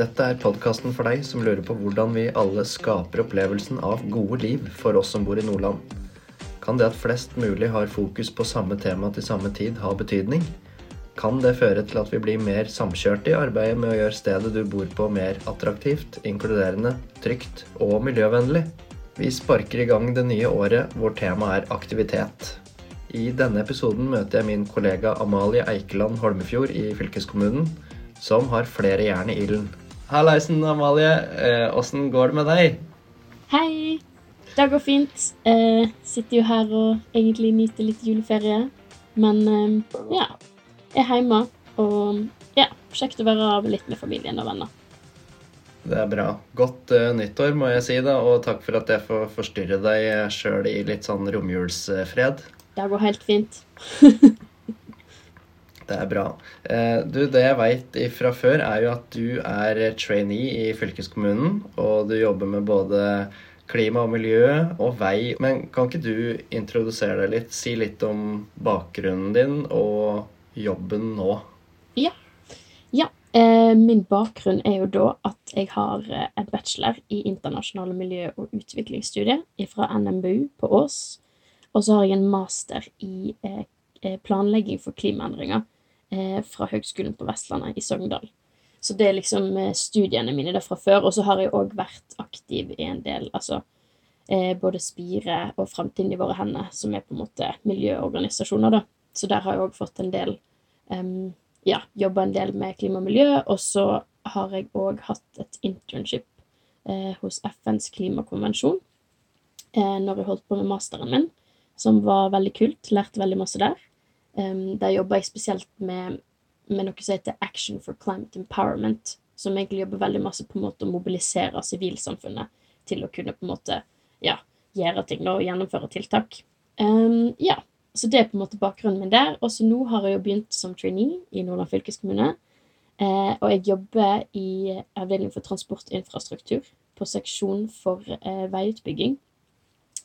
Dette er podkasten for deg som lurer på hvordan vi alle skaper opplevelsen av gode liv for oss som bor i Nordland. Kan det at flest mulig har fokus på samme tema til samme tid, ha betydning? Kan det føre til at vi blir mer samkjørte i arbeidet med å gjøre stedet du bor på mer attraktivt, inkluderende, trygt og miljøvennlig? Vi sparker i gang det nye året hvor temaet er aktivitet. I denne episoden møter jeg min kollega Amalie Eikeland Holmefjord i fylkeskommunen, som har flere jern i ilden. Hallaisen, Amalie. Eh, går det med deg? Hei. Det går fint. Eh, sitter jo her og egentlig nyter litt juleferie. Men eh, ja, er hjemme. Og ja, kjekt å være av litt med familien og venner. Det er bra. Godt uh, nyttår, må jeg si, da, og takk for at jeg får forstyrre deg sjøl i litt sånn romjulsfred. Det går helt fint. det er bra. Uh, du, det jeg veit fra før, er jo at du er trainee i fylkeskommunen, og du jobber med både klima og miljø og vei. Men kan ikke du introdusere deg litt, si litt om bakgrunnen din og jobben nå? Ja. ja. Eh, min bakgrunn er jo da at jeg har eh, en bachelor i internasjonale miljø- og utviklingsstudier fra NMBU på Ås. Og så har jeg en master i eh, planlegging for klimaendringer fra Høgskolen på Vestlandet i Sogndal. Så det er liksom studiene mine derfra før. Og så har jeg òg vært aktiv i en del, altså både Spire og Framtiden i våre hender, som er på en måte miljøorganisasjoner, da. Så der har jeg òg fått en del um, Ja, jobba en del med klima og miljø. Og så har jeg òg hatt et internship eh, hos FNs klimakonvensjon eh, når jeg holdt på med masteren min, som var veldig kult. Lærte veldig masse der. Um, der jobber jeg spesielt med, med noe som heter Action for Climate Empowerment, som egentlig jobber veldig masse på en måte å mobilisere sivilsamfunnet til å kunne på en måte ja, gjøre ting og gjennomføre tiltak. Um, ja, så det er på en måte bakgrunnen min der. Og så nå har jeg jo begynt som trainee i Nordland fylkeskommune. Eh, og jeg jobber i avdeling for transportinfrastruktur på seksjon for eh, veiutbygging.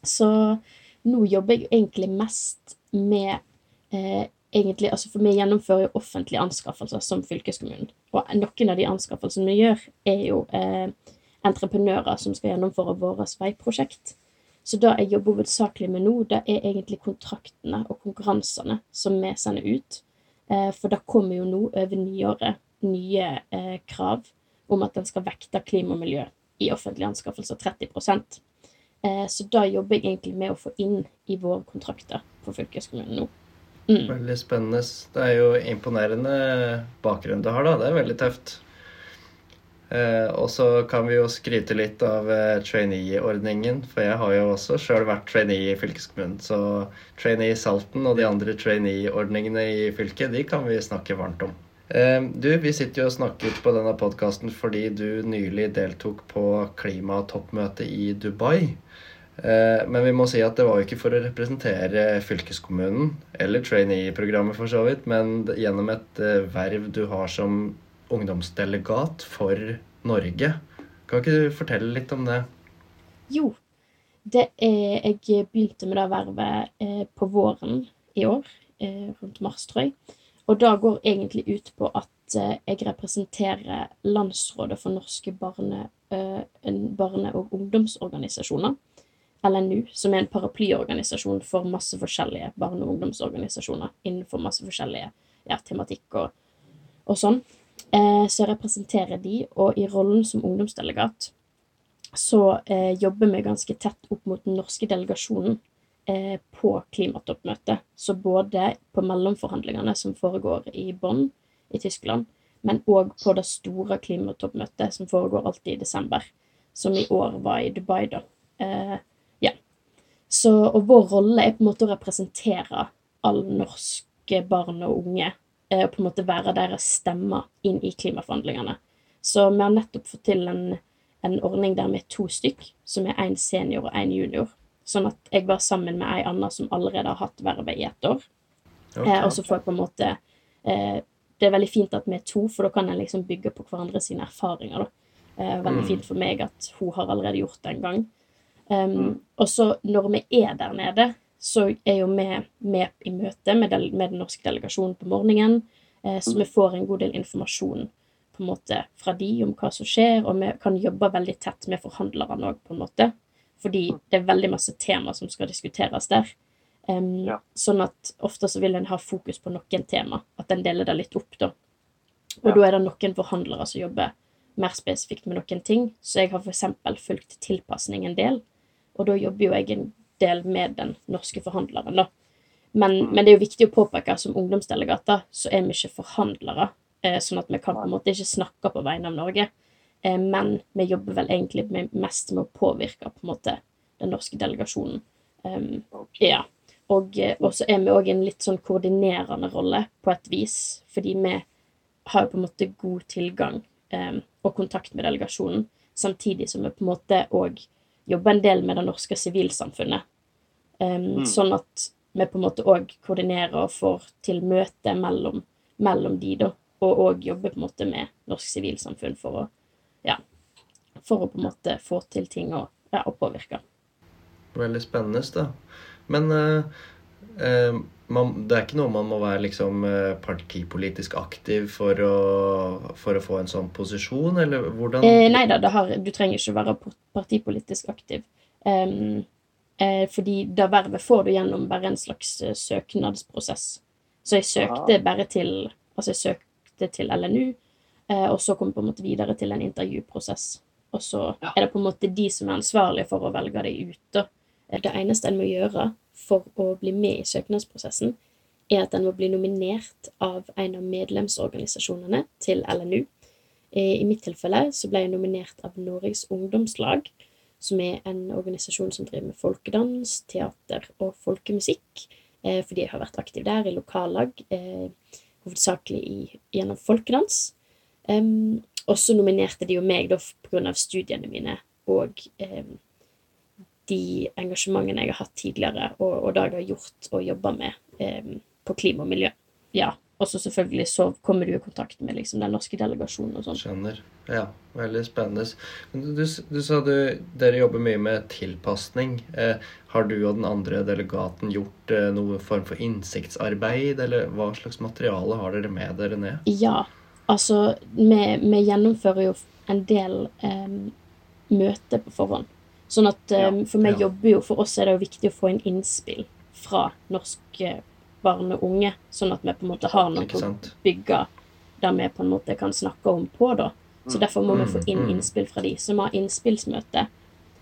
Så nå jobber jeg egentlig mest med eh, egentlig, altså For vi gjennomfører jo offentlige anskaffelser som fylkeskommunen. Og noen av de anskaffelsene vi gjør, er jo eh, entreprenører som skal gjennomføre våre veiprosjekt. Så det jeg jobber hovedsakelig med nå, det er egentlig kontraktene og konkurransene som vi sender ut. Eh, for det kommer jo nå over nyåret nye eh, krav om at en skal vekte klima og miljø i offentlige anskaffelser 30 eh, Så da jobber jeg egentlig med å få inn i våre kontrakter på fylkeskommunen nå. Mm. Veldig spennende. Det er jo imponerende bakgrunn du har, da. Det er veldig tøft. Eh, og så kan vi jo skryte litt av eh, trainee-ordningen, for jeg har jo også sjøl vært trainee i fylkeskommunen. Så trainee Salten og de andre trainee-ordningene i fylket, de kan vi snakke varmt om. Eh, du, vi sitter jo og snakker på denne podkasten fordi du nylig deltok på klimatoppmøtet i Dubai. Eh, men vi må si at det var jo ikke for å representere fylkeskommunen eller trainee-programmet for så vidt, men gjennom et eh, verv du har som ungdomsdelegat for Norge. Kan ikke du fortelle litt om det? Jo. Det er, jeg begynte med det vervet eh, på våren i år, rundt mars, tror jeg. Og det går egentlig ut på at jeg representerer Landsrådet for norske barne, barne og ungdomsorganisasjoner. LNU, som er en paraplyorganisasjon for masse forskjellige barne- og ungdomsorganisasjoner innenfor masse forskjellige ja, tematikk og, og sånn. Eh, så representerer de, og i rollen som ungdomsdelegat så eh, jobber vi ganske tett opp mot den norske delegasjonen eh, på klimatoppmøtet. Så både på mellomforhandlingene som foregår i Bonn i Tyskland, men òg på det store klimatoppmøtet som foregår alltid i desember, som i år var i Dubai, da. Eh. Så, og vår rolle er på en måte å representere alle norske barn og unge og på en måte være deres stemmer inn i klimaforhandlingene. Så vi har nettopp fått til en, en ordning der vi er to stykk, som er én senior og én junior. Sånn at jeg var sammen med ei anna som allerede har hatt vervet i ett år. Okay. Eh, og så får jeg på en måte eh, Det er veldig fint at vi er to, for da kan en liksom bygge på hverandre sine erfaringer. da. Eh, veldig mm. fint for meg at hun har allerede gjort det en gang. Um, mm. Og så når vi er der nede, så er jo vi med i møte med, del, med den norske delegasjonen på morgenen. Eh, så vi får en god del informasjon på en måte fra de om hva som skjer, og vi kan jobbe veldig tett med forhandlerne òg, på en måte. Fordi det er veldig masse tema som skal diskuteres der. Um, Ja. Sånn at ofte så vil en ha fokus på noen tema, at en deler det litt opp, da. Og Ja. da er det noen forhandlere som jobber mer spesifikt med noen ting. Så jeg har eksempel fulgt tilpasning en del, og da jobber jo jeg en del med den norske forhandleren, da. Men, Mm. men det er jo viktig å påpeke som ungdomsdelegater så er vi ikke forhandlere, eh, sånn at vi kan på en måte ikke snakke på vegne av Norge. Eh, men vi jobber vel egentlig med, mest med å påvirke på en måte den norske delegasjonen. Um, ja. Og eh, og så er vi òg i en litt sånn koordinerende rolle på et vis, fordi vi har på en måte god tilgang um, og kontakt med delegasjonen, samtidig som vi på en måte òg jobber en del med det norske sivilsamfunnet. Um, Mm. Sånn at vi på en måte òg koordinerer og får til møte mellom, mellom de, da, og òg jobber på en måte med norsk sivilsamfunn for å ja, for å på en måte få til ting og, ja, og påvirke. Veldig spennende, da. Men eh, man, det er ikke noe man må være liksom eh, partipolitisk aktiv for å, for å få en sånn posisjon, eller hvordan Eh, nei da, det har, du trenger ikke være partipolitisk aktiv. Um, eh, fordi det vervet får du gjennom bare en slags eh, søknadsprosess. Så jeg søkte bare til Altså, jeg søkte til LNU, eh, og så kom jeg på en måte videre til en intervjuprosess. Og så Ja. er det på en måte de som er ansvarlige for å velge deg ut, da. Eh, Det eneste en må gjøre for å bli med i søknadsprosessen, er at den må bli nominert av en av medlemsorganisasjonene til LNU. Eh, I mitt tilfelle så ble jeg nominert av Norges Ungdomslag, som er en organisasjon som driver med folkedans, teater og folkemusikk. Eh, fordi jeg har vært aktiv der i lokallag, eh, hovedsakelig i, gjennom folkedans. Også og så nominerte de jo meg da pga. studiene mine og de engasjementene jeg har hatt tidligere, og, og det jeg har gjort og jobba med eh, på klima og miljø. Ja. Og så selvfølgelig så kommer du i kontakt med liksom, den norske delegasjonen og sånn. Skjønner. Ja, veldig spennende. Du, du, du sa du, dere jobber mye med tilpasning. Eh, har du og den andre delegaten gjort eh, noe form for innsiktsarbeid, eller hva slags materiale har dere med dere ned? Ja, altså vi, vi gjennomfører jo en del møter på forhånd. Sånn at um, For meg jobber jo, for oss er det jo viktig å få inn innspill fra norske barn og unge, sånn at vi på en måte har noe å bygge der vi på en måte kan snakke om på, da. Så derfor må vi få inn Mm, mm. innspill fra de. Så vi har innspillsmøte.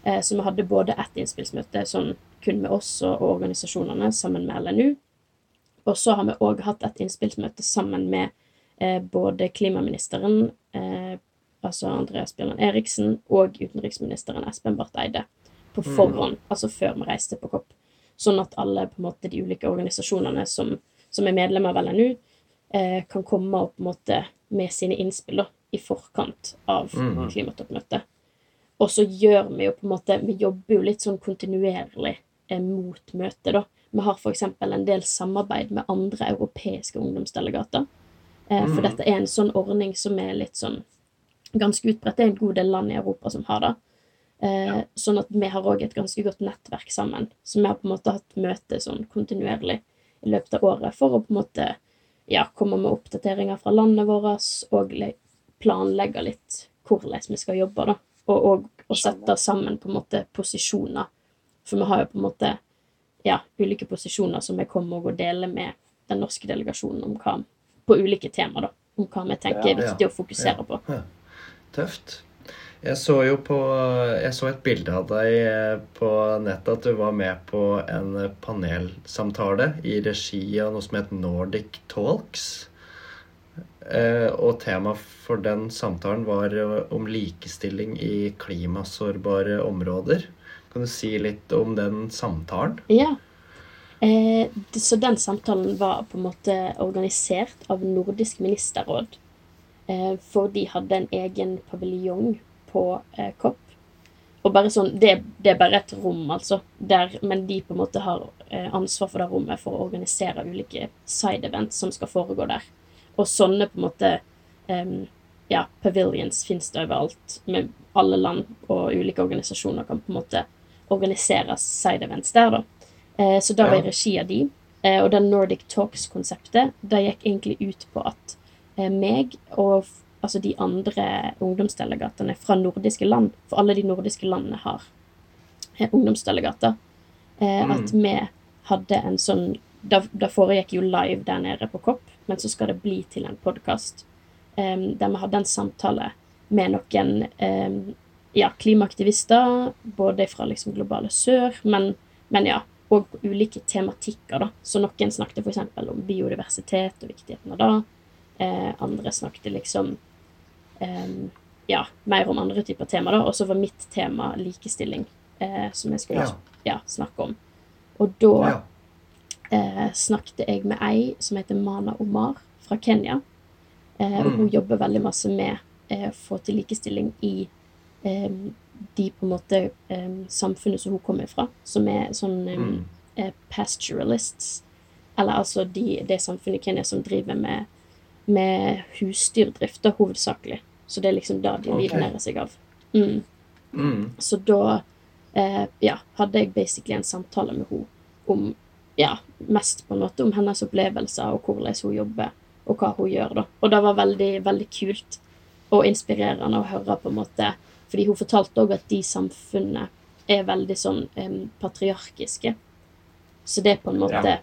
Eh, så vi hadde både ett innspillsmøte sånn kun med oss og, og organisasjonene sammen med LNU. Og så har vi òg hatt et innspillsmøte sammen med eh, både klimaministeren, eh, altså Andreas Bjelland Eriksen, og utenriksministeren Espen Barth Eide på Mm. altså før vi reiste på COP. Sånn at alle på en måte de ulike organisasjonene som, som er medlemmer av LNU, eh, kan komme opp på en måte med sine innspill da, i forkant av mm. klimatoppmøtet. Og så gjør vi jo på en måte Vi jobber jo litt sånn kontinuerlig eh, mot møtet, da. Vi har f.eks. en del samarbeid med andre europeiske ungdomsdelegater. Eh, for Mhm. dette er en sånn ordning som er litt sånn ganske utbredt. Det er en god del land i Europa som har det. Eh, Sånn at vi har òg et ganske godt nettverk sammen. Så vi har på en måte hatt møte sånn kontinuerlig i løpet av året for å på en måte ja, komme med oppdateringer fra landet vårt og planlegge litt hvordan vi skal jobbe, da. Og, og, og sette sammen på en måte posisjoner. For vi har jo på en måte ja, ulike posisjoner som vi kommer og deler med den norske delegasjonen om hva, på ulike temaer, da. Om hva vi tenker er viktig å fokusere på. Tøft. Jeg så jo på Jeg så et bilde av deg eh, på nettet at du var med på en panelsamtale i regi av noe som het Nordic Talks. Eh, Og temaet for den samtalen var eh, om likestilling i klimasårbare områder. Kan du si litt om den samtalen? Ja. Eh, så den samtalen var på en måte organisert av Nordisk ministerråd. Eh, for de hadde en egen paviljong på eh, COP. Og bare sånn, det, det er bare et rom, altså. Der, men de på en måte har eh, ansvar for det rommet for å organisere ulike side events som skal foregå der. Og sånne på en måte em, ja, pavilions finnes det overalt. Med alle land og ulike organisasjoner kan på en måte organisere side events der, da. Eh, så da var jeg i regi av de. Eh, og den Nordic Talks-konseptet det gikk egentlig ut på at meg og altså de andre ungdomsdelegatene fra nordiske land, for alle de nordiske landene har eh, ungdomsdelegater, eh, at vi hadde en sånn da, da foregikk jo live der nede på Kopp, men så skal det bli til en podkast um, der vi hadde en samtale med noen um, ja, klimaaktivister, både fra liksom globale sør, men, men ja, og ulike tematikker, da. Så noen snakket f.eks. om biodiversitet og viktigheten av det. Eh, andre snakket liksom eh, ja, mer om andre typer tema, da. Og så var mitt tema likestilling, eh, som jeg skulle Ja. ja, snakke om. Og da eh, snakket jeg med ei som heter Mana Omar fra Kenya. Eh, og Mm. hun jobber veldig masse med eh, å få til likestilling i de på en måte samfunnet som hun kommer fra, som er sånn eh, Mm. pastoralists. Eller altså de, det samfunnet i Kenya som driver med, med husdyrdrift, hovedsakelig. Så det er liksom det de livnærer seg av. Mm. Mm. Så da eh, ja, hadde jeg basically en samtale med henne om ja, mest på en måte om hennes opplevelser og hvordan hun jobber, og hva hun gjør. da. Og det var veldig, veldig kult og inspirerende å høre, på en måte, fordi hun fortalte òg at de samfunnene er veldig sånn eh, patriarkiske. Så det er på en måte Ja.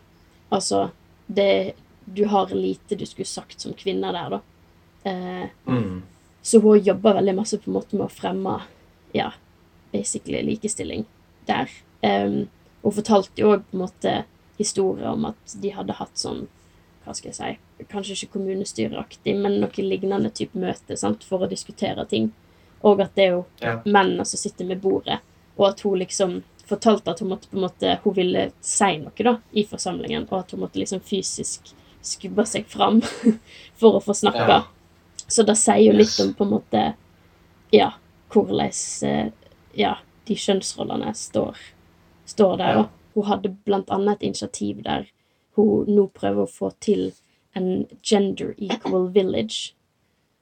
Altså, det Du har lite du skulle sagt som kvinne der, da. Eh, Mm. så hun jobber veldig masse på en måte med å fremme ja, basically likestilling der. Um, hun fortalte jo òg på en måte historier om at de hadde hatt sånn hva skal jeg si, kanskje ikke kommunestyreaktig, men noe lignende type møte sant, for å diskutere ting. Og at det er jo Ja. mennene som sitter med bordet, og at hun liksom fortalte at hun måtte på en måte, hun ville si noe da, i forsamlingen, og at hun måtte liksom fysisk skubbe seg fram for å få snakke. Ja. Så det sier jo litt om på en måte ja, hvordan eh, ja, de kjønnsrollene står, står der. Ja. Hun hadde blant annet et initiativ der hun nå prøver å få til en gender equal village.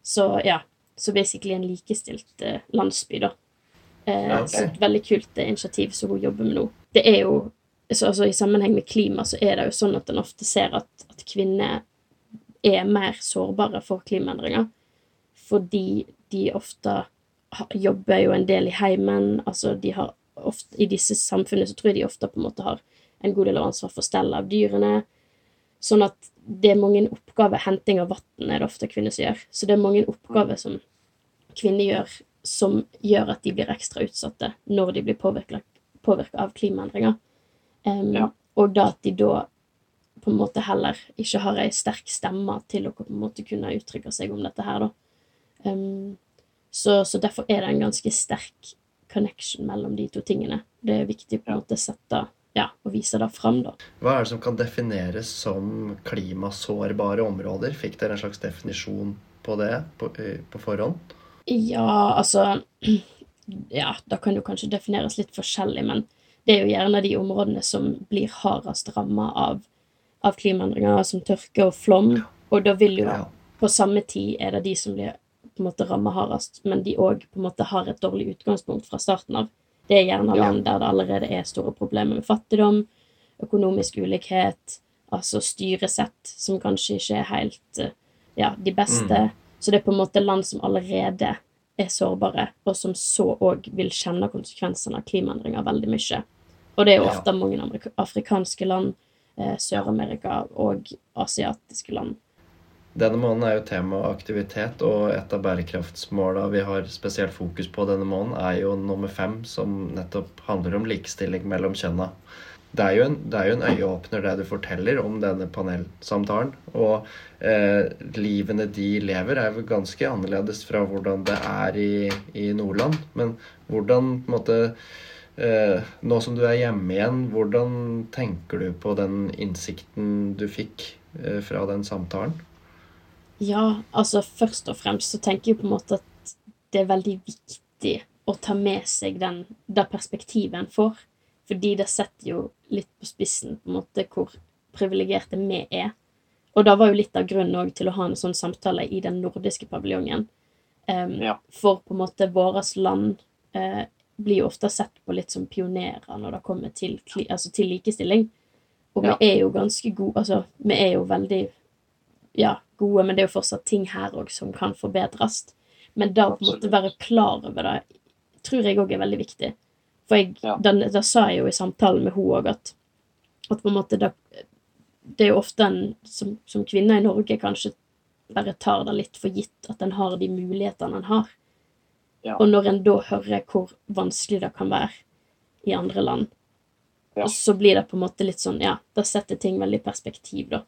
Så ja, så basically en likestilt eh, landsby, da. Eh, okay. Så et veldig kult eh, initiativ som hun jobber med nå. Det er jo så, altså, I sammenheng med klima så er det jo sånn at en ofte ser at kvinner er mer sårbare for klimaendringer. Fordi de ofte jobber jo en del i heimen. Altså de har ofte, I disse samfunnene så tror jeg de ofte på en måte har en god del av ansvar for stell av dyrene. Sånn at det er mange oppgaver Henting av vann er det ofte kvinner som gjør. Så det er mange oppgaver som kvinner gjør, som gjør at de blir ekstra utsatte når de blir påvirka av klimaendringer. Um, Ja. Og da at de da på en måte heller ikke har ei sterk stemme til å på en måte kunne uttrykke seg om dette her, da. Um, så, så derfor er det en ganske sterk connection mellom de to tingene. Det er viktig på en måte å sette ja, og vise det fram, da. Hva er det som kan defineres som klimasårbare områder? Fikk dere en slags definisjon på det på, på forhånd? Ja, altså Ja, det kan jo kanskje defineres litt forskjellig, men det er jo gjerne de områdene som blir hardest ramma av, av klimaendringer, som tørke og flom. Og da vil jo på samme tid er det de som blir på en måte ramma hardest, men de òg har et dårlig utgangspunkt fra starten av. Det er gjerne land der det allerede er store problemer med fattigdom, økonomisk ulikhet, altså styresett som kanskje ikke er helt eh, ja, de beste. Så det er på en måte land som allerede er sårbare, og som så òg vil kjenne konsekvensene av klimaendringer veldig mye. Og det er jo ofte mange afrikanske land, Sør-Amerika og asiatiske land. Denne måneden er jo tema aktivitet, og et av bærekraftsmåla vi har spesielt fokus på denne måneden, er jo nummer fem, som nettopp handler om likestilling mellom kjønna. Det er en, jo en øyeåpner, det du forteller om denne panelsamtalen. Og eh, livene de lever, er jo ganske annerledes fra hvordan det er i, i Nordland. Men hvordan på en måte eh, Nå som du er hjemme igjen, hvordan tenker du på den innsikten du fikk eh, fra den samtalen? Ja, altså først og fremst så tenker jeg på en måte at det er veldig viktig å ta med seg den, det perspektivet en får. Fordi det setter jo litt på spissen på en måte hvor privilegerte vi er. Og det var jo litt av grunnen til å ha en sånn samtale i den nordiske paviljongen. Um, Ja. For på en måte vårt land eh, blir jo ofte sett på litt som pionerer når det kommer til, altså til likestilling. Og Ja. vi er jo ganske gode Altså, vi er jo veldig ja, gode, men det er jo fortsatt ting her òg som kan forbedres. Men da på en måte være klar over det tror jeg òg er veldig viktig. For jeg, Ja. da, da sa jeg jo i samtalen med henne òg at, at på en måte da, det er jo ofte en som, som kvinne i Norge kanskje bare tar det litt for gitt at en har de mulighetene en har. Ja. Og når en da hører hvor vanskelig det kan være i andre land, Ja. og så blir det på en måte litt sånn Ja, da setter ting veldig i perspektiv, da.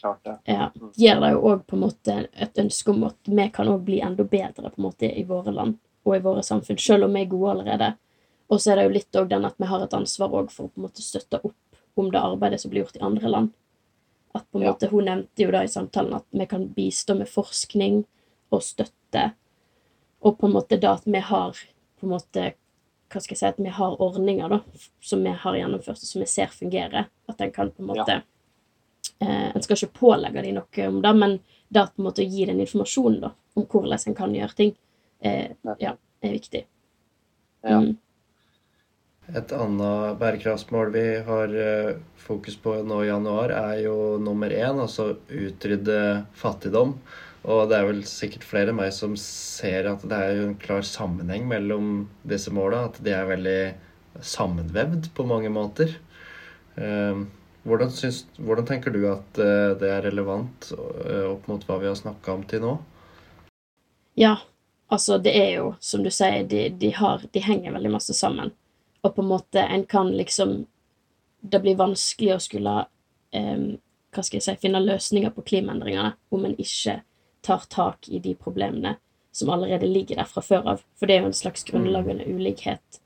Klart det. Ja, Mm. gir det jo òg på en måte et ønske om at vi kan òg bli enda bedre på en måte i våre land og i våre samfunn, selv om vi er gode allerede. Og så er det jo litt òg den at vi har et ansvar òg for å på en måte støtte opp om det arbeidet som blir gjort i andre land. At på en måte, Hun nevnte jo da i samtalen at vi kan bistå med forskning og støtte, og på en måte da at vi har på en måte hva skal jeg si, at vi har ordninger da, som vi har gjennomført, og som vi ser fungerer. At en kan på en Ja. måte eh, En skal ikke pålegge dem noe om det, men det at på en måte å gi den informasjonen da, om hvordan en kan gjøre ting, eh, ja, er viktig. Ja. Mm. Et annet bærekraftsmål vi har eh, fokus på nå i januar, er jo nummer én, altså utrydde fattigdom. Og det er vel sikkert flere enn meg som ser at det er jo en klar sammenheng mellom disse måla. At de er veldig sammenvevd på mange måter. Eh, Hvordan, syns, hvordan tenker du at eh, det er relevant eh, opp mot hva vi har snakka om til nå? Ja, altså det er jo, som du sier, de, de, har, de henger veldig masse sammen. Og på en måte en kan liksom Det blir vanskelig å skulle um, hva skal jeg si, finne løsninger på klimaendringene om en ikke tar tak i de problemene som allerede ligger der fra før av. For det er jo en slags grunnleggende ulikhet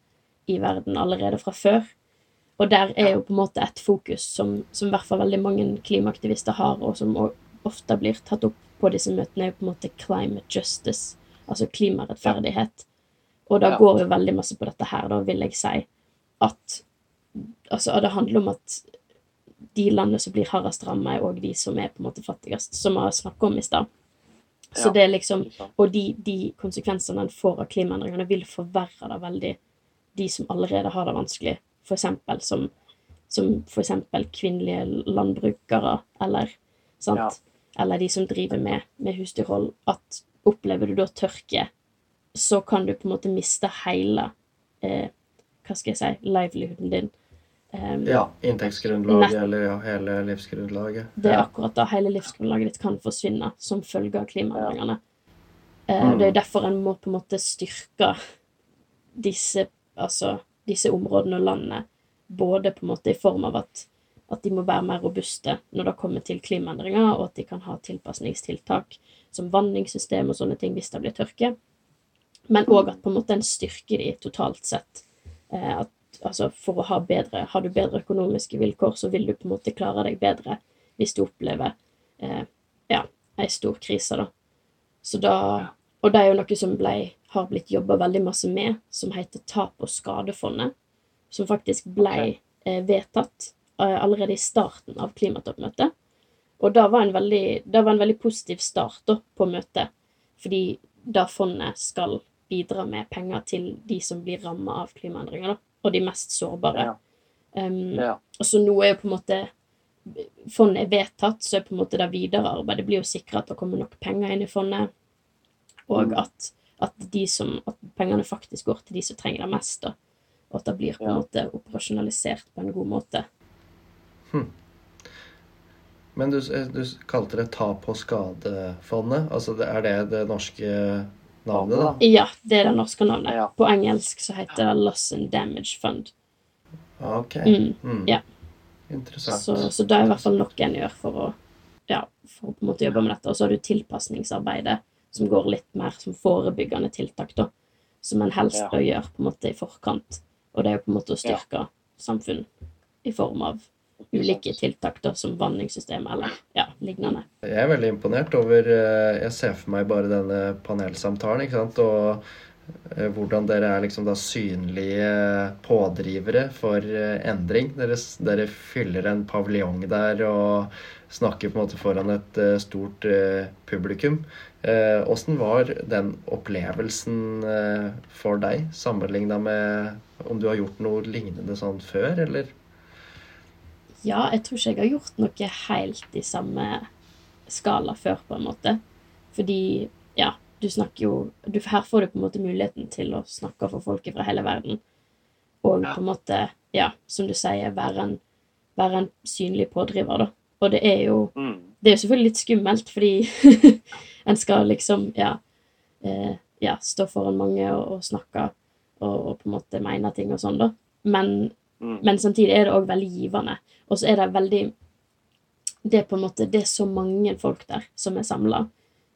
i verden allerede fra før. Og der er jo på en måte et fokus som, som i hvert fall veldig mange klimaaktivister har, og som ofte blir tatt opp på disse møtene, er jo på en måte climate justice, altså klimarettferdighet. Og da går jo veldig masse på dette her, da vil jeg si. At altså, det handler om at de landene som blir hardest rammet, er òg de som er på en måte fattigst, som vi har snakket om i stad. Så det er liksom og de, de konsekvensene en får av klimaendringene, vil forverre det veldig de som allerede har det vanskelig. Eksempel som, som for kvinnelige landbrukere, eller, sant? Ja. eller de som driver med, med husdyrhold. At opplever du da tørke, så kan du på en måte miste hele eh, Hva skal jeg si livelihooden din. Ja, inntektsgrunnlaget Nett- eller ja, hele livsgrunnlaget. Det er akkurat da hele livsgrunnlaget ditt kan forsvinne som følge av klimaendringene. Eh, Mm. Det er derfor en må på en måte styrke disse, altså, disse områdene og landene, både på en måte i form av at, at de må være mer robuste når det kommer til klimaendringer, og at de kan ha tilpasningstiltak som vanningssystem og sånne ting hvis det blir tørke. Men òg at på en måte en styrker de totalt sett. Eh, at, altså for å ha bedre Har du bedre økonomiske vilkår, så vil du på en måte klare deg bedre hvis du opplever eh, ja, ei stor krise, da. Så da Og det er jo noe som ble, har blitt jobba veldig masse med, som heter Tap- og skadefondet. Som faktisk ble eh, vedtatt eh, allerede i starten av klimatoppmøtet. Og det var en veldig, var en veldig positiv start da, på møtet. Fordi det fondet skal bidra med penger til de som blir ramma av klimaendringer, da. Og de mest sårbare. Ja. Um, Ja. og så nå er jo på en måte Fondet er vedtatt, så er på en måte det videre arbeidet blir å sikre at det kommer nok penger inn i fondet, og Mm. at, at, de som, at pengene faktisk går til de som trenger det mest, da. Og at det blir på en Ja. måte operasjonalisert på en god måte. Men du, du kalte det tap- og skadefondet. Altså, er det det norske navnet, da? Ja, det er det norske navnet. Ja. På engelsk så heter det Loss and Damage Fund. Ok. Mm. Mm. Ja. Interessant. Så, så det er i hvert fall noe en gjør for å, ja, for å på en måte jobbe med dette. Og så har du tilpasningsarbeidet, som går litt mer som forebyggende tiltak, da. Som en helst Ja. bør gjøre på en måte i forkant. Og det er jo på en måte å styrke samfunn i form av ulike tiltak, da, som vanningssystem eller ja, lignende. Jeg er veldig imponert over eh, Jeg ser for meg bare denne panelsamtalen, ikke sant, og eh, hvordan dere er liksom da synlige pådrivere for eh, endring. Dere, dere fyller en paviljong der og snakker på en måte foran et stort publikum. Åssen var den opplevelsen for deg, sammenligna med om du har gjort noe lignende sånn før, eller? Ja, jeg tror ikke jeg har gjort noe helt i samme skala før, på en måte. Fordi, ja, du snakker jo du, Her får du på en måte muligheten til å snakke for folk fra hele verden. Og Ja. på en måte, ja, som du sier, være en, være en synlig pådriver, da. Og det er jo Mm. det er jo selvfølgelig litt skummelt, fordi en skal liksom, ja, eh, ja stå foran mange og, og snakke og, og på en måte mene ting og sånn, da. Men, Mm. men samtidig er det òg veldig givende. Og så er det veldig Det er på en måte Det er så mange folk der som er samla.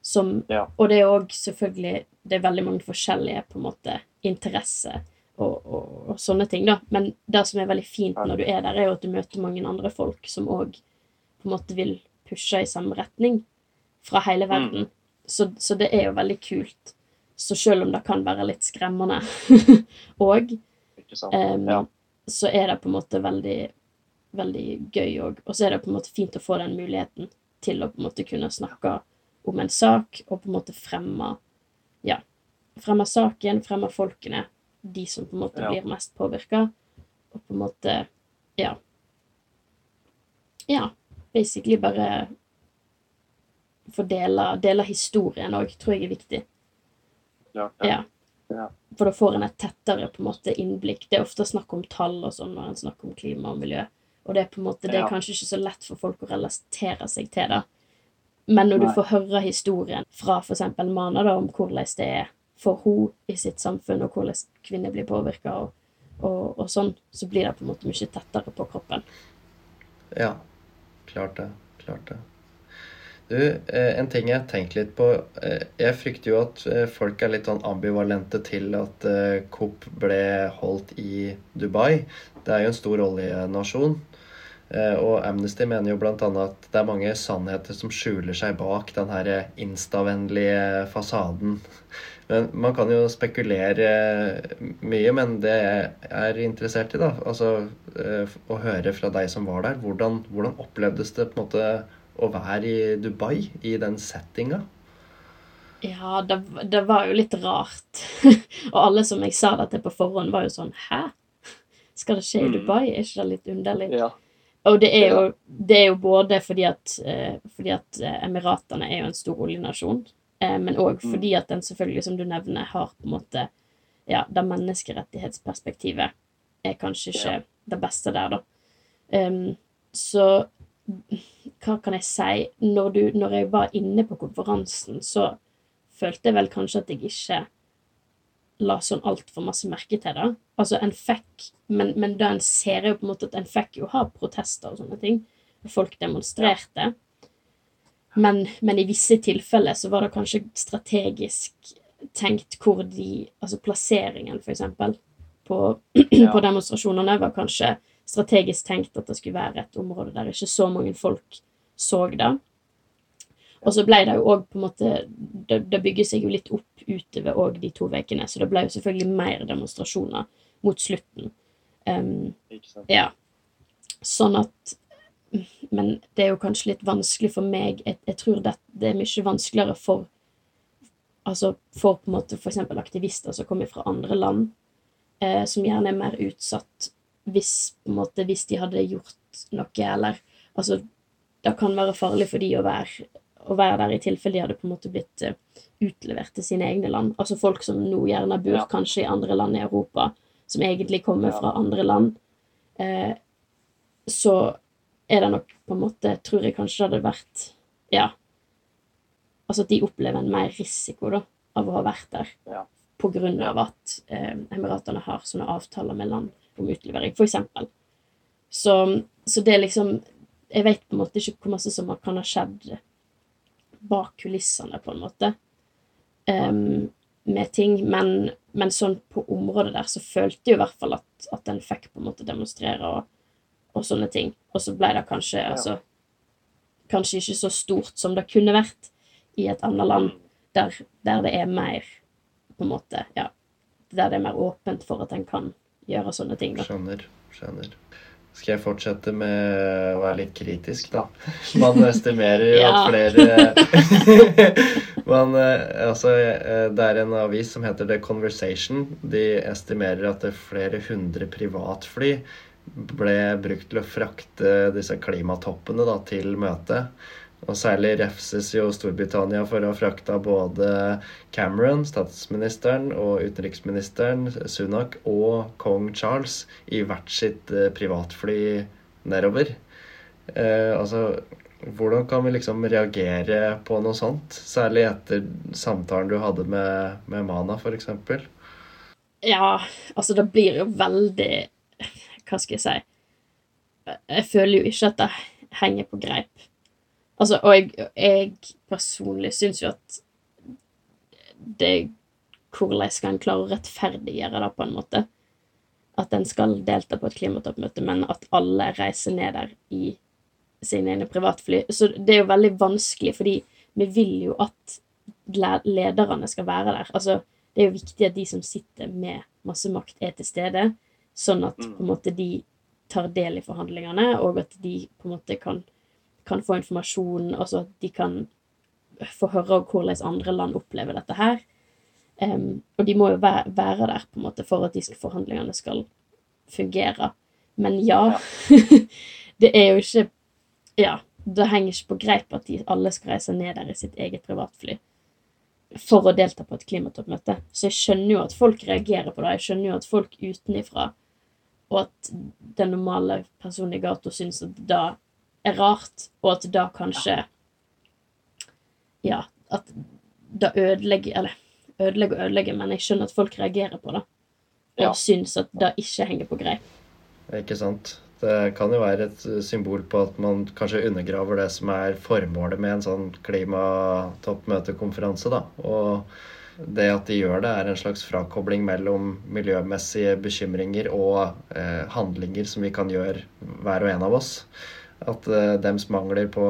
Som, Ja. Og det er òg selvfølgelig Det er veldig mange forskjellige på en måte interesser og, og, og sånne ting, da. Men det som er veldig fint når du er der, er jo at du møter mange andre folk som òg på en måte vil pushe i samme retning fra hele verden. Så, så det er jo veldig kult. Så selv om det kan være litt skremmende òg, sant? Em, Ja. Så er det på en måte veldig, veldig gøy òg. Og så er det på en måte fint å få den muligheten til å på en måte kunne snakke om en sak, og på en måte fremme ja, fremme saken, fremme folkene, de som på en måte Ja. blir mest påvirka, og på en måte ja. Ja, basically bare få dele, dele historien òg, tror jeg er viktig. Ja. Ja. Ja. For da får en et tettere på en måte innblikk. Det er ofte snakk om tall og sånn når en snakker om klima og miljø. Og det er på en måte, det er Ja. kanskje ikke så lett for folk å relatere seg til det. Men når du får høre historien fra f.eks. Mana da, om hvordan det er for henne i sitt samfunn, og hvordan kvinner blir påvirka, og, og, og sånn, så blir det på en måte mye tettere på kroppen. Ja, klart det. Klart det. Du, eh, en ting jeg har tenkt litt på. eh, Jeg frykter jo at eh, folk er litt sånn ambivalente til at COP ble holdt i Dubai. Det er jo en stor oljenasjon. Og Amnesty mener jo bl.a. at det er mange sannheter som skjuler seg bak den her instavennlige fasaden. Men Man kan jo spekulere mye, men det jeg er interessert i, da, altså å høre fra deg som var der, hvordan, hvordan opplevdes det på en måte å være i Dubai i den settinga? Ja, det, det var jo litt rart. og alle som jeg sa det til på forhånd, var jo sånn Hæ? Skal det skje i Mm. Dubai? Er ikke det litt underlig? Ja. Og det er jo, det er jo både fordi at, eh, fordi at eh, Emiratene er jo en stor oljenasjon, eh, men òg Mm. fordi at den selvfølgelig, som du nevner, har på en måte Ja, det menneskerettighetsperspektivet er kanskje ikke Ja. det beste der, da. Um, så hva kan jeg si? Når, du, når jeg var inne på konferansen, så følte jeg vel kanskje at jeg ikke la sånn altfor masse merke til det. Altså, en fikk Men, men da en ser jo på en måte at en fikk jo ha protester og sånne ting. Folk demonstrerte. Men, men i visse tilfeller så var det kanskje strategisk tenkt hvor de Altså plasseringen, for eksempel, på, Ja. på demonstrasjonene var kanskje strategisk tenkt at det skulle være et område der ikke så mange folk så det. Og så ble det jo òg på en måte Det, det bygger seg jo litt opp utover òg de to ukene, så det ble jo selvfølgelig mer demonstrasjoner mot slutten. Um, ja. Sånn at Men det er jo kanskje litt vanskelig for meg. Jeg, jeg tror det, det er mye vanskeligere for Altså for på en måte f.eks. aktivister som kommer fra andre land, eh, som gjerne er mer utsatt hvis måte hvis de hadde gjort noe, eller Altså, det kan være farlig for de å være, å være der i tilfelle de hadde på en måte blitt eh, utlevert til sine egne land. Altså folk som nå gjerne bor Ja. kanskje i andre land i Europa, som egentlig kommer Ja. fra andre land. Eh, så er det nok på en måte Tror jeg kanskje det hadde vært Ja. Altså at de opplever en mer risiko da, av å ha vært der. Ja. På grunn av at eh, Emiratene har sånne avtaler med land om utlevering, eksempel. Så, så det er liksom Jeg vet på en måte ikke hvor masse som kan ha skjedd bak kulissene, på en måte, um, med ting, men, men sånn på området der så følte jeg i hvert fall at, at en fikk på en måte demonstrere og, og sånne ting. Og så ble det kanskje altså Kanskje ikke så stort som det kunne vært i et annet land, der, der det er mer på en måte, ja, der det er mer åpent for at en kan gjøre sånne ting. Da. Skjønner. Skjønner. Skal jeg fortsette med å være litt kritisk, da? Man estimerer jo at flere Man, eh, altså, eh, Det er en avis som heter The Conversation. De estimerer at det er flere hundre privatfly ble brukt til å frakte disse klimatoppene da, til møtet. Og særlig refses jo Storbritannia for å ha frakta både Cameron, statsministeren, og utenriksministeren, Sunak, og kong Charles i hvert sitt eh, privatfly nedover. Eh, altså, hvordan kan vi liksom reagere på noe sånt? Særlig etter samtalen du hadde med, med Mana, f.eks. Ja, altså, det blir jo veldig Hva skal jeg si? Jeg føler jo ikke at det henger på greip. Altså, og jeg, jeg personlig syns jo at det Hvordan skal en klare å rettferdiggjøre det, på en måte? At en skal delta på et klimatoppmøte, men at alle reiser ned der i sine egne privatfly. Så det er jo veldig vanskelig, fordi vi vil jo at lederne skal være der. Altså, det er jo viktig at de som sitter med masse makt, er til stede, sånn at på en måte de tar del i forhandlingene, og at de på en måte kan, kan få informasjon, altså at de kan få høre hvordan andre land opplever dette her. Um, og de må jo være, være, der på en måte for at disse forhandlingene skal fungere. Men ja, det er jo ikke Ja, det henger ikke på greip at de alle skal reise ned der i sitt eget privatfly for å delta på et klimatoppmøte. Så jeg skjønner jo at folk reagerer på det. Jeg skjønner jo at folk utenifra, og at den normale personen i gata syns at det er rart, og at det kanskje Ja, at det ødelegger Eller ødelegger og ødelegger, men jeg skjønner at folk reagerer på det. Og Ja. syns at det ikke henger på greip. Ikke sant? Det kan jo være et symbol på at man kanskje undergraver det som er formålet med en sånn klimatoppmøtekonferanse, da. Og det at de gjør det, er en slags frakobling mellom miljømessige bekymringer og eh, handlinger som vi kan gjøre, hver og en av oss. At eh, dems mangler på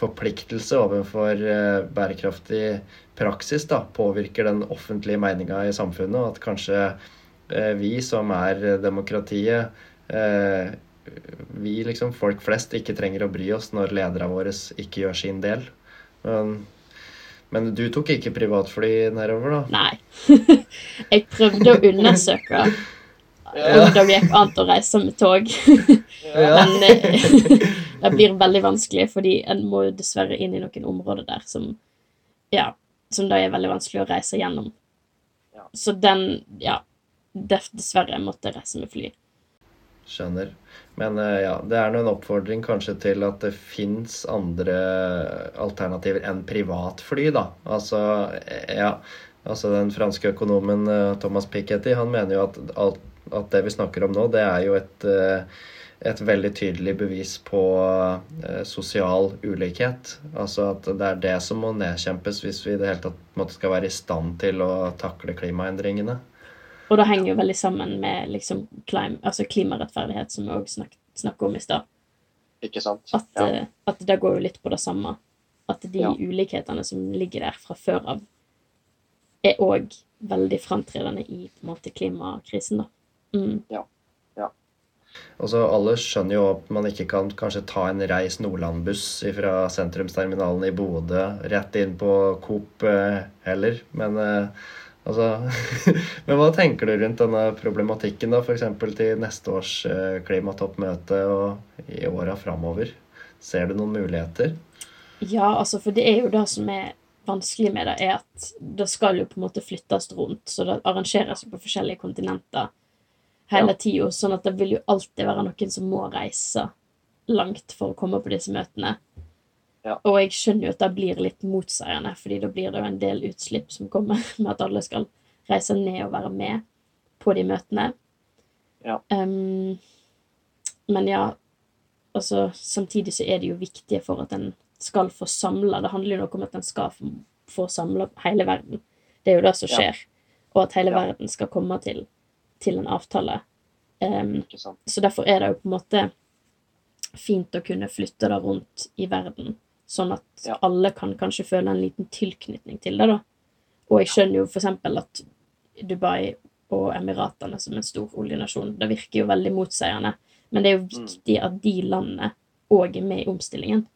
forpliktelse overfor eh, bærekraftig praksis da, påvirker den offentlige meninga i samfunnet, og at kanskje eh, vi som er demokratiet, vi liksom folk flest ikke trenger å bry oss når lederne våre ikke gjør sin del. Men, men du tok ikke privatfly nedover, da? Nei. jeg prøvde å undersøke om det gikk an å reise med tog. Men det blir veldig vanskelig, fordi en må jo dessverre inn i noen områder der som Ja, som da er veldig vanskelig å reise gjennom. Ja. Så den Ja. Dessverre måtte jeg reise med fly. Skjønner. Men eh, ja, det er nå en oppfordring kanskje til at det fins andre alternativer enn privatfly, da. Altså, eh, ja. Altså den franske økonomen eh, Thomas Piketty, han mener jo at, at det vi snakker om nå, det er jo et, eh, et veldig tydelig bevis på eh, sosial ulikhet. Altså at det er det som må nedkjempes hvis vi i det hele tatt måtte, skal være i stand til å takle klimaendringene. Og det henger jo veldig sammen med liksom clim, altså klimarettferdighet, som vi òg snak, snakka om i stad. Ikke sant? At, Ja. eh, at det går jo litt på det samme. At de Ja. ulikhetene som ligger der fra før av, er òg veldig framtredende i på en måte klimakrisen, da. Mm. Og så Alle skjønner jo at man ikke kan kanskje ta en Reis Nordland-buss fra sentrumsterminalen i Bodø rett inn på Coop eh, heller. Men eh, altså Men hva tenker du rundt denne problematikken, da, f.eks. til neste års eh, klimatoppmøte og i åra framover? Ser du noen muligheter? Ja, altså, for det er jo det som er vanskelig med det, er at det skal jo på en måte flyttes rundt, så det arrangeres på forskjellige kontinenter hele tida, sånn at det vil jo alltid være noen som må reise langt for å komme på disse møtene. Ja. Og jeg skjønner jo at det blir litt motseiende, fordi da blir det jo en del utslipp som kommer med at alle skal reise ned og være med på de møtene. Ja. Um, men ja, altså samtidig så er det jo viktig for at en skal få samla Det handler jo noe om at en skal få, samla hele verden. Det er jo det som Ja. skjer. Og at hele Ja. verden skal komme til, til en avtale. Um, så derfor er det jo på en måte fint å kunne flytte det rundt i verden, sånn at Ja. alle kan kanskje føle en liten tilknytning til det, da. Og jeg skjønner jo eksempel at Dubai og Emiratene som en stor oljenasjon, det virker jo veldig motseiende, men det er jo Mm. viktig at de landene òg er med i omstillingen.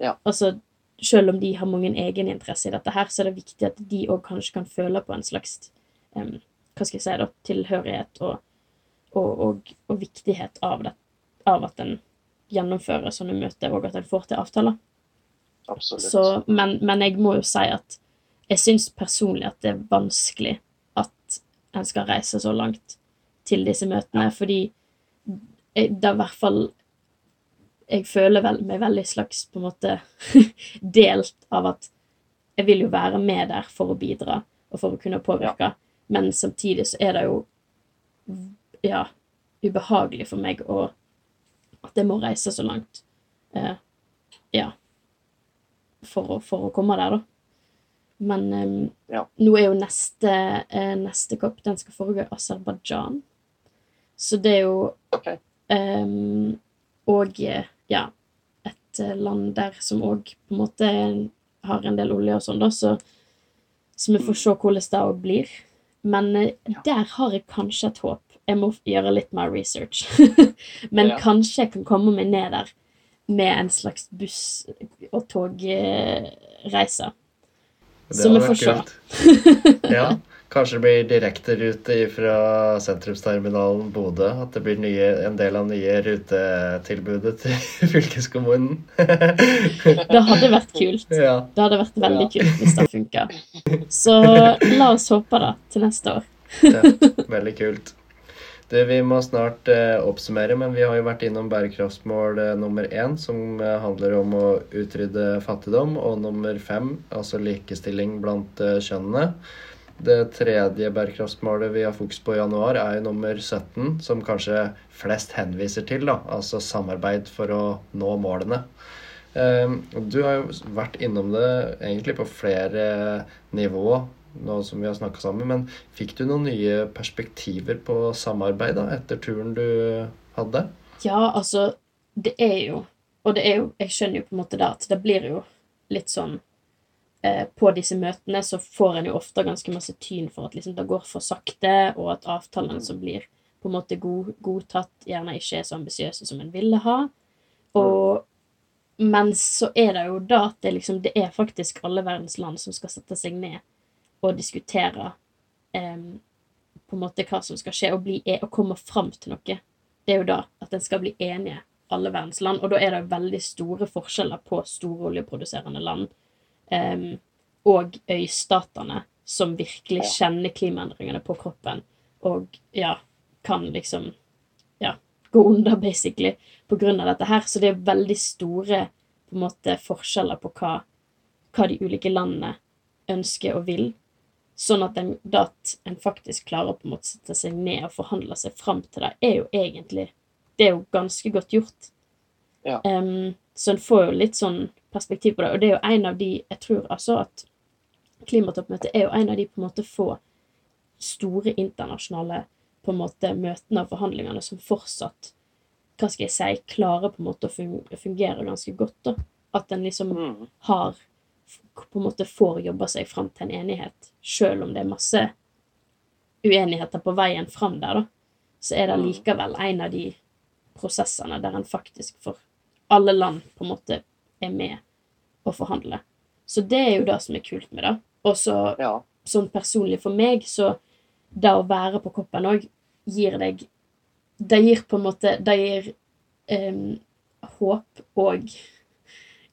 Ja. Altså, selv om de har mange egeninteresser i dette her, så er det viktig at de òg kanskje kan føle på en slags em, hva skal jeg si da, tilhørighet og, og, og, og viktighet av, det, av at en gjennomfører sånne møter, og at en får til avtaler. Absolutt. Så, men, men jeg må jo si at jeg syns personlig at det er vanskelig at en skal reise så langt til disse møtene, fordi jeg, det er i hvert fall Jeg føler vel, meg veldig slags på en måte delt av at jeg vil jo være med der for å bidra og for å kunne påvirke, men samtidig så er det jo ja, ubehagelig for meg å at jeg må reise så langt. Eh, ja. For å, for å komme der, da. Men eh, Ja. nå er jo neste, eh, neste kopp Den skal foregå i Aserbajdsjan. Så det er jo Ok. eh, Og eh, ja, et eh, land der som òg på en måte har en del olje og sånn, da, så, så vi får se hvordan det òg blir. Men eh, der har jeg kanskje et håp. Jeg må gjøre litt mer research. Men Ja. kanskje jeg kan komme meg ned der med en slags buss- og togreise. Så vi får se. Ja, kanskje det blir direkterute fra sentrumsterminalen Bodø. At det blir nye, en del av nye rutetilbudet til fylkeskommunen. Det hadde vært kult. ja. Det hadde vært veldig Ja. kult hvis det funka. Så la oss håpe det til neste år. ja, veldig kult. Du, vi må snart eh, oppsummere, men vi har jo vært innom bærekraftsmål eh, nummer én, som eh, handler om å utrydde fattigdom, og nummer fem, altså likestilling blant eh, kjønnene. Det tredje bærekraftsmålet vi har fokus på i januar, er jo nummer 17, som kanskje flest henviser til, da, altså samarbeid for å nå målene. Eh, Du har jo vært innom det egentlig på flere nivå nå som vi har snakka sammen, men fikk du noen nye perspektiver på samarbeid da, etter turen du hadde? Ja, altså, det er jo Og det er jo Jeg skjønner jo på en måte det at det blir jo litt sånn På disse møtene så får en jo ofte ganske masse tyn for at liksom det går for sakte, og at avtalene som blir på en måte god, godtatt, gjerne ikke er så ambisiøse som en ville ha. Og Men så er det jo da at det liksom Det er faktisk alle verdens land som skal sette seg ned og diskutere eh, på en måte hva som skal skje, og, bli, e- og komme fram til noe. Det er jo da at en skal bli enige, alle verdens land. Og da er det veldig store forskjeller på store oljeproduserende land em, og øystatene, som virkelig kjenner klimaendringene på kroppen, og ja, kan liksom ja, gå under, basically, på grunn av dette her. Så det er veldig store på en måte forskjeller på hva, hva de ulike landene ønsker og vil. Sånn at en, at en faktisk klarer å på en måte sette seg ned og forhandle seg fram til det, er jo egentlig Det er jo ganske godt gjort. Ja. Um, så en får jo litt sånn perspektiv på det. Og det er jo en av de Jeg tror altså at klimatoppmøtet er jo en av de på en måte få store internasjonale på en måte møtene og forhandlingene som fortsatt hva skal jeg si, klarer på en måte å fungere ganske godt. da. At en liksom Mm. har på en måte får jobba seg fram til en enighet, sjøl om det er masse uenigheter på veien fram der, da, så er det Mm. likevel en av de prosessene der en faktisk for alle land på en måte er med å forhandle. Så det er jo det som er kult med det. Og så Ja. sånn personlig for meg, så det å være på koppen òg gir deg Det gir på en måte Det gir um, håp og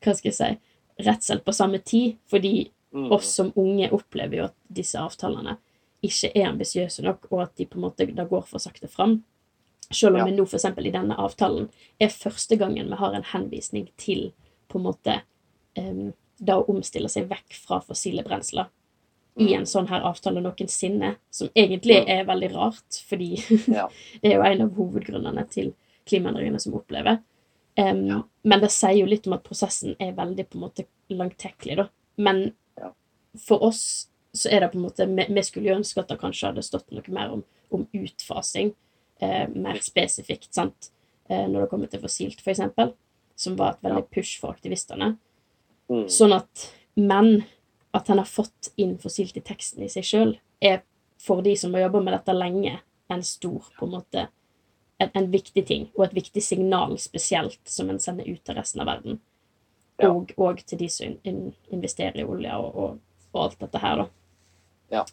Hva skal jeg si redsel på samme tid, fordi Mm. oss som unge opplever jo at disse avtalene ikke er ambisiøse nok, og at de på en måte da går for sakte fram. Selv om Ja. vi nå f.eks. i denne avtalen er første gangen vi har en henvisning til på en måte um, det å omstille seg vekk fra fossile brensler i en sånn her avtale noensinne, som egentlig Mm. er veldig rart, fordi Ja. det er jo en av hovedgrunnene til klimaendringene som opplever. Um, Ja. Men det sier jo litt om at prosessen er veldig på en måte langtekkelig, da. Men Ja. for oss så er det på en måte Vi, vi skulle jo ønske at det kanskje hadde stått noe mer om, om utfasing, eh, mer spesifikt, sant, eh, når det kommer til fossilt, for eksempel, som var et veldig push for aktivistene. Mm. Sånn at Men at han har fått inn fossilt i teksten i seg sjøl, er for de som har jobba med dette lenge, en stor på en måte en, en viktig ting, og et viktig signal spesielt som en sender ut til resten av verden. Ja. Og, og til de som in, in, investerer i olje og, og, og alt dette her, da. Ja.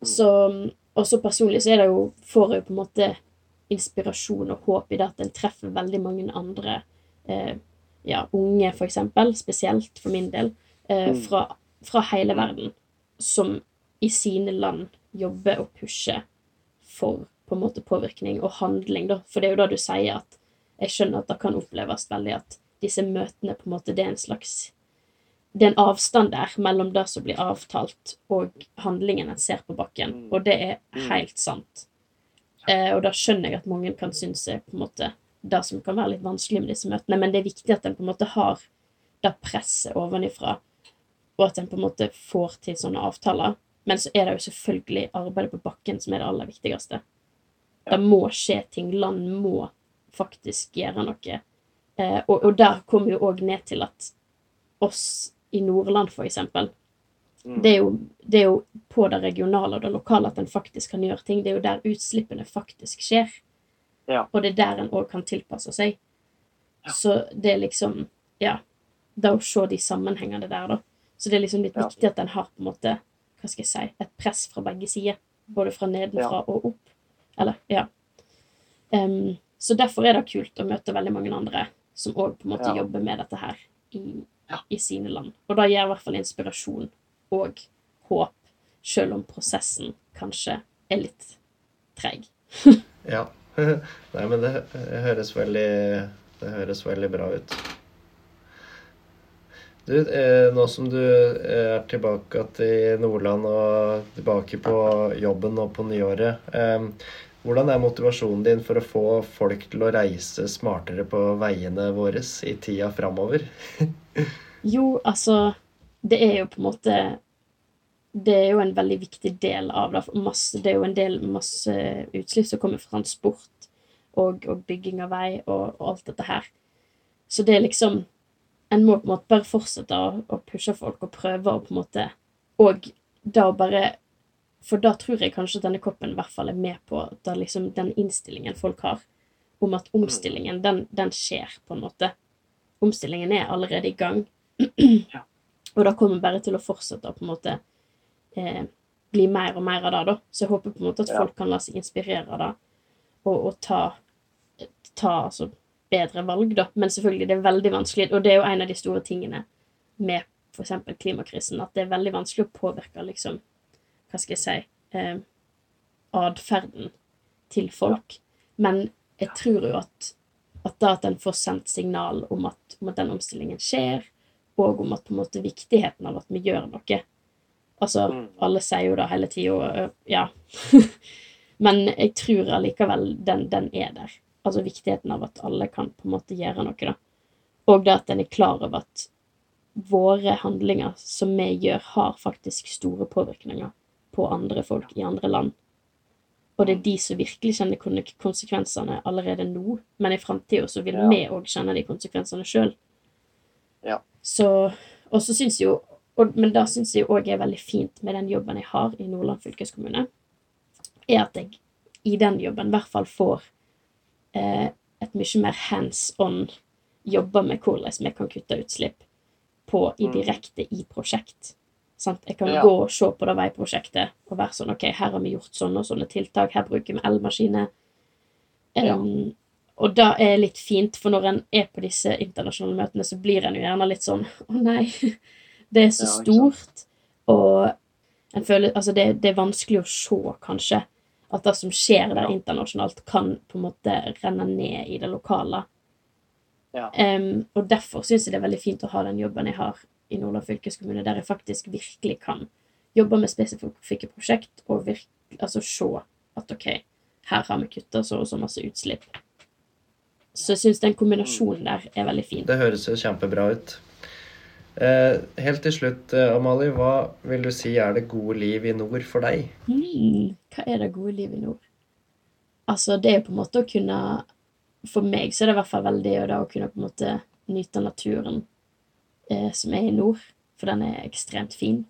Mm. Så også personlig så er det jo Får jeg jo på en måte inspirasjon og håp i det at en treffer veldig mange andre eh, ja, unge, for eksempel, spesielt for min del, eh, Mm. fra, fra hele verden, som i sine land jobber og pusher for på en måte påvirkning og handling, da. For det er jo da du sier at jeg skjønner at det kan oppleves veldig at disse møtene på en måte det er en slags Det er en avstand der mellom det som blir avtalt, og handlingen en ser på bakken. Mm. Og det er Mm. helt sant. Eh, og da skjønner jeg at mange kan synes er på en måte det som kan være litt vanskelig med disse møtene, men det er viktig at en på en måte har det presset ovenifra, og at en på en måte får til sånne avtaler. Men så er det jo selvfølgelig arbeidet på bakken som er det aller viktigste. Det må skje ting. Land må faktisk gjøre noe. Eh, og, og der kommer jo òg ned til at oss i Nordland, for eksempel, Mm. det er, jo, det er jo på det regionale og det lokale at en faktisk kan gjøre ting. Det er jo der utslippene faktisk skjer. Ja. Og det er der en òg kan tilpasse seg. Ja. Så det er liksom Ja. Det å se de sammenhengene der, da. Så det er liksom litt Ja. viktig at en har på en måte Hva skal jeg si Et press fra begge sider. Både fra nedenfra og opp. Eller, ja. Um, så derfor er det kult å møte veldig mange andre som òg på en måte Ja. jobber med dette her i, Ja. i sine land. Og det gir i hvert fall inspirasjon og håp, selv om prosessen kanskje er litt treig. Ja. Nei, men det høres veldig Det høres veldig bra ut. Du, eh, nå som du eh, er tilbake til Nordland og tilbake på jobben og på nyåret, eh, hvordan er motivasjonen din for å få folk til å reise smartere på veiene våre i tida framover? Jo, altså Det er jo på en måte Det er jo en veldig viktig del av det. for Masse, det er jo en del masse utslipp som kommer fra transport og, og bygging av vei og, og alt dette her. Så det er liksom En må på en måte bare fortsette å, å pushe folk og prøve å på en måte Og da bare For da tror jeg kanskje denne koppen i hvert fall er med på da liksom den innstillingen folk har om at omstillingen, den, den skjer, på en måte. Omstillingen er allerede i gang. Og da kommer bare til å fortsette å på en måte eh, bli mer og mer av det, da. Så jeg håper på en måte at folk kan la seg inspirere av det, og, og ta, ta altså, bedre valg, da. Men selvfølgelig, det er veldig vanskelig, og det er jo en av de store tingene med f.eks. klimakrisen, at det er veldig vanskelig å påvirke, liksom, hva skal jeg si, eh, atferden til folk. Men jeg tror jo at, at da at en får sendt signal om at, om at den omstillingen skjer, og om at på en måte viktigheten av at vi gjør noe. Altså, Mm. alle sier jo det hele tida, ja. Men jeg tror allikevel den, den er der. Altså viktigheten av at alle kan på en måte gjøre noe, da. Og det at en er klar over at våre handlinger som vi gjør, har faktisk store påvirkninger på andre folk i andre land. Og det er de som virkelig kjenner konsekvensene allerede nå, men i framtida så vil Ja. vi òg kjenne de konsekvensene sjøl. Ja. Så Og så syns jo og, Men det syns jeg òg er veldig fint med den jobben jeg har i Nordland fylkeskommune, er at jeg i den jobben i hvert fall får eh, et mye mer hands on jobber med hvordan vi kan kutte utslipp på i Mm. direkte i prosjekt. Sant? Jeg kan Ja. gå og se på det veiprosjektet og være sånn OK, her har vi gjort sånne og sånne tiltak, her bruker vi elmaskiner. Ja. Um, og det er litt fint, for når en er på disse internasjonale møtene, så blir en jo gjerne litt sånn Å nei, det er så Ja, stort. Og en føler Altså, det, det er vanskelig å se, kanskje, at det som skjer der Ja. internasjonalt, kan på en måte renne ned i det lokale. Ja. Um, og derfor syns jeg det er veldig fint å ha den jobben jeg har i Nordland fylkeskommune, der jeg faktisk virkelig kan jobbe med spesifikke prosjekt og virke, altså se at OK, her har vi kutta så og så masse utslipp. Så jeg syns den kombinasjonen der er veldig fin. Det høres jo kjempebra ut. Eh, helt til slutt, eh, Amalie, hva vil du si er det gode liv i nord for deg? Mm, hva er det gode liv i nord? Altså, det er på en måte å kunne For meg så er det i hvert fall veldig det å kunne på en måte nyte naturen eh, som er i nord, for den er ekstremt fin.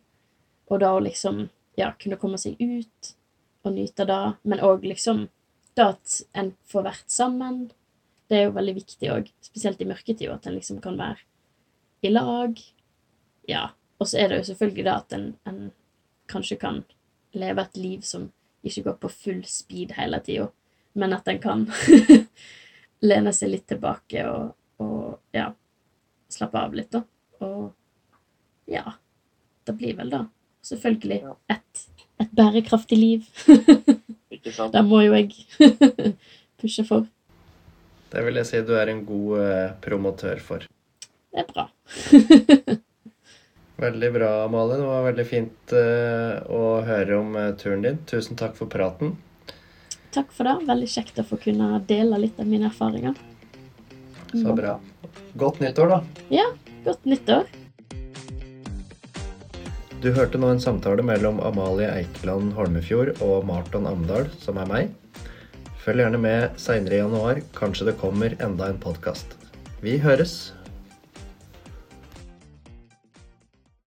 Og da å liksom ja, kunne komme seg ut og nyte det, men òg liksom det at en får vært sammen. Det er jo veldig viktig òg, spesielt i mørketida, at en liksom kan være i lag. Ja. Og så er det jo selvfølgelig det at en, en kanskje kan leve et liv som ikke går på full speed hele tida, men at en kan lene seg litt tilbake og, og ja, slappe av litt, da. Og ja. Det blir vel da selvfølgelig et, et bærekraftig liv. Ikke sant? det må jo jeg pushe for. Det vil jeg si du er en god eh, promotør for. Det er bra. Veldig bra, Amalie. Det var veldig fint eh, å høre om eh, turen din. Tusen takk for praten. Takk for det. Veldig kjekt å få kunne dele litt av mine erfaringer. Så bra. Godt nyttår, da. Ja, godt nyttår. Du hørte nå en samtale mellom Amalie Eikeland Holmefjord og Marton Amdal, som er meg. Følg gjerne med seinere i januar. Kanskje det kommer enda en podkast. Vi høres!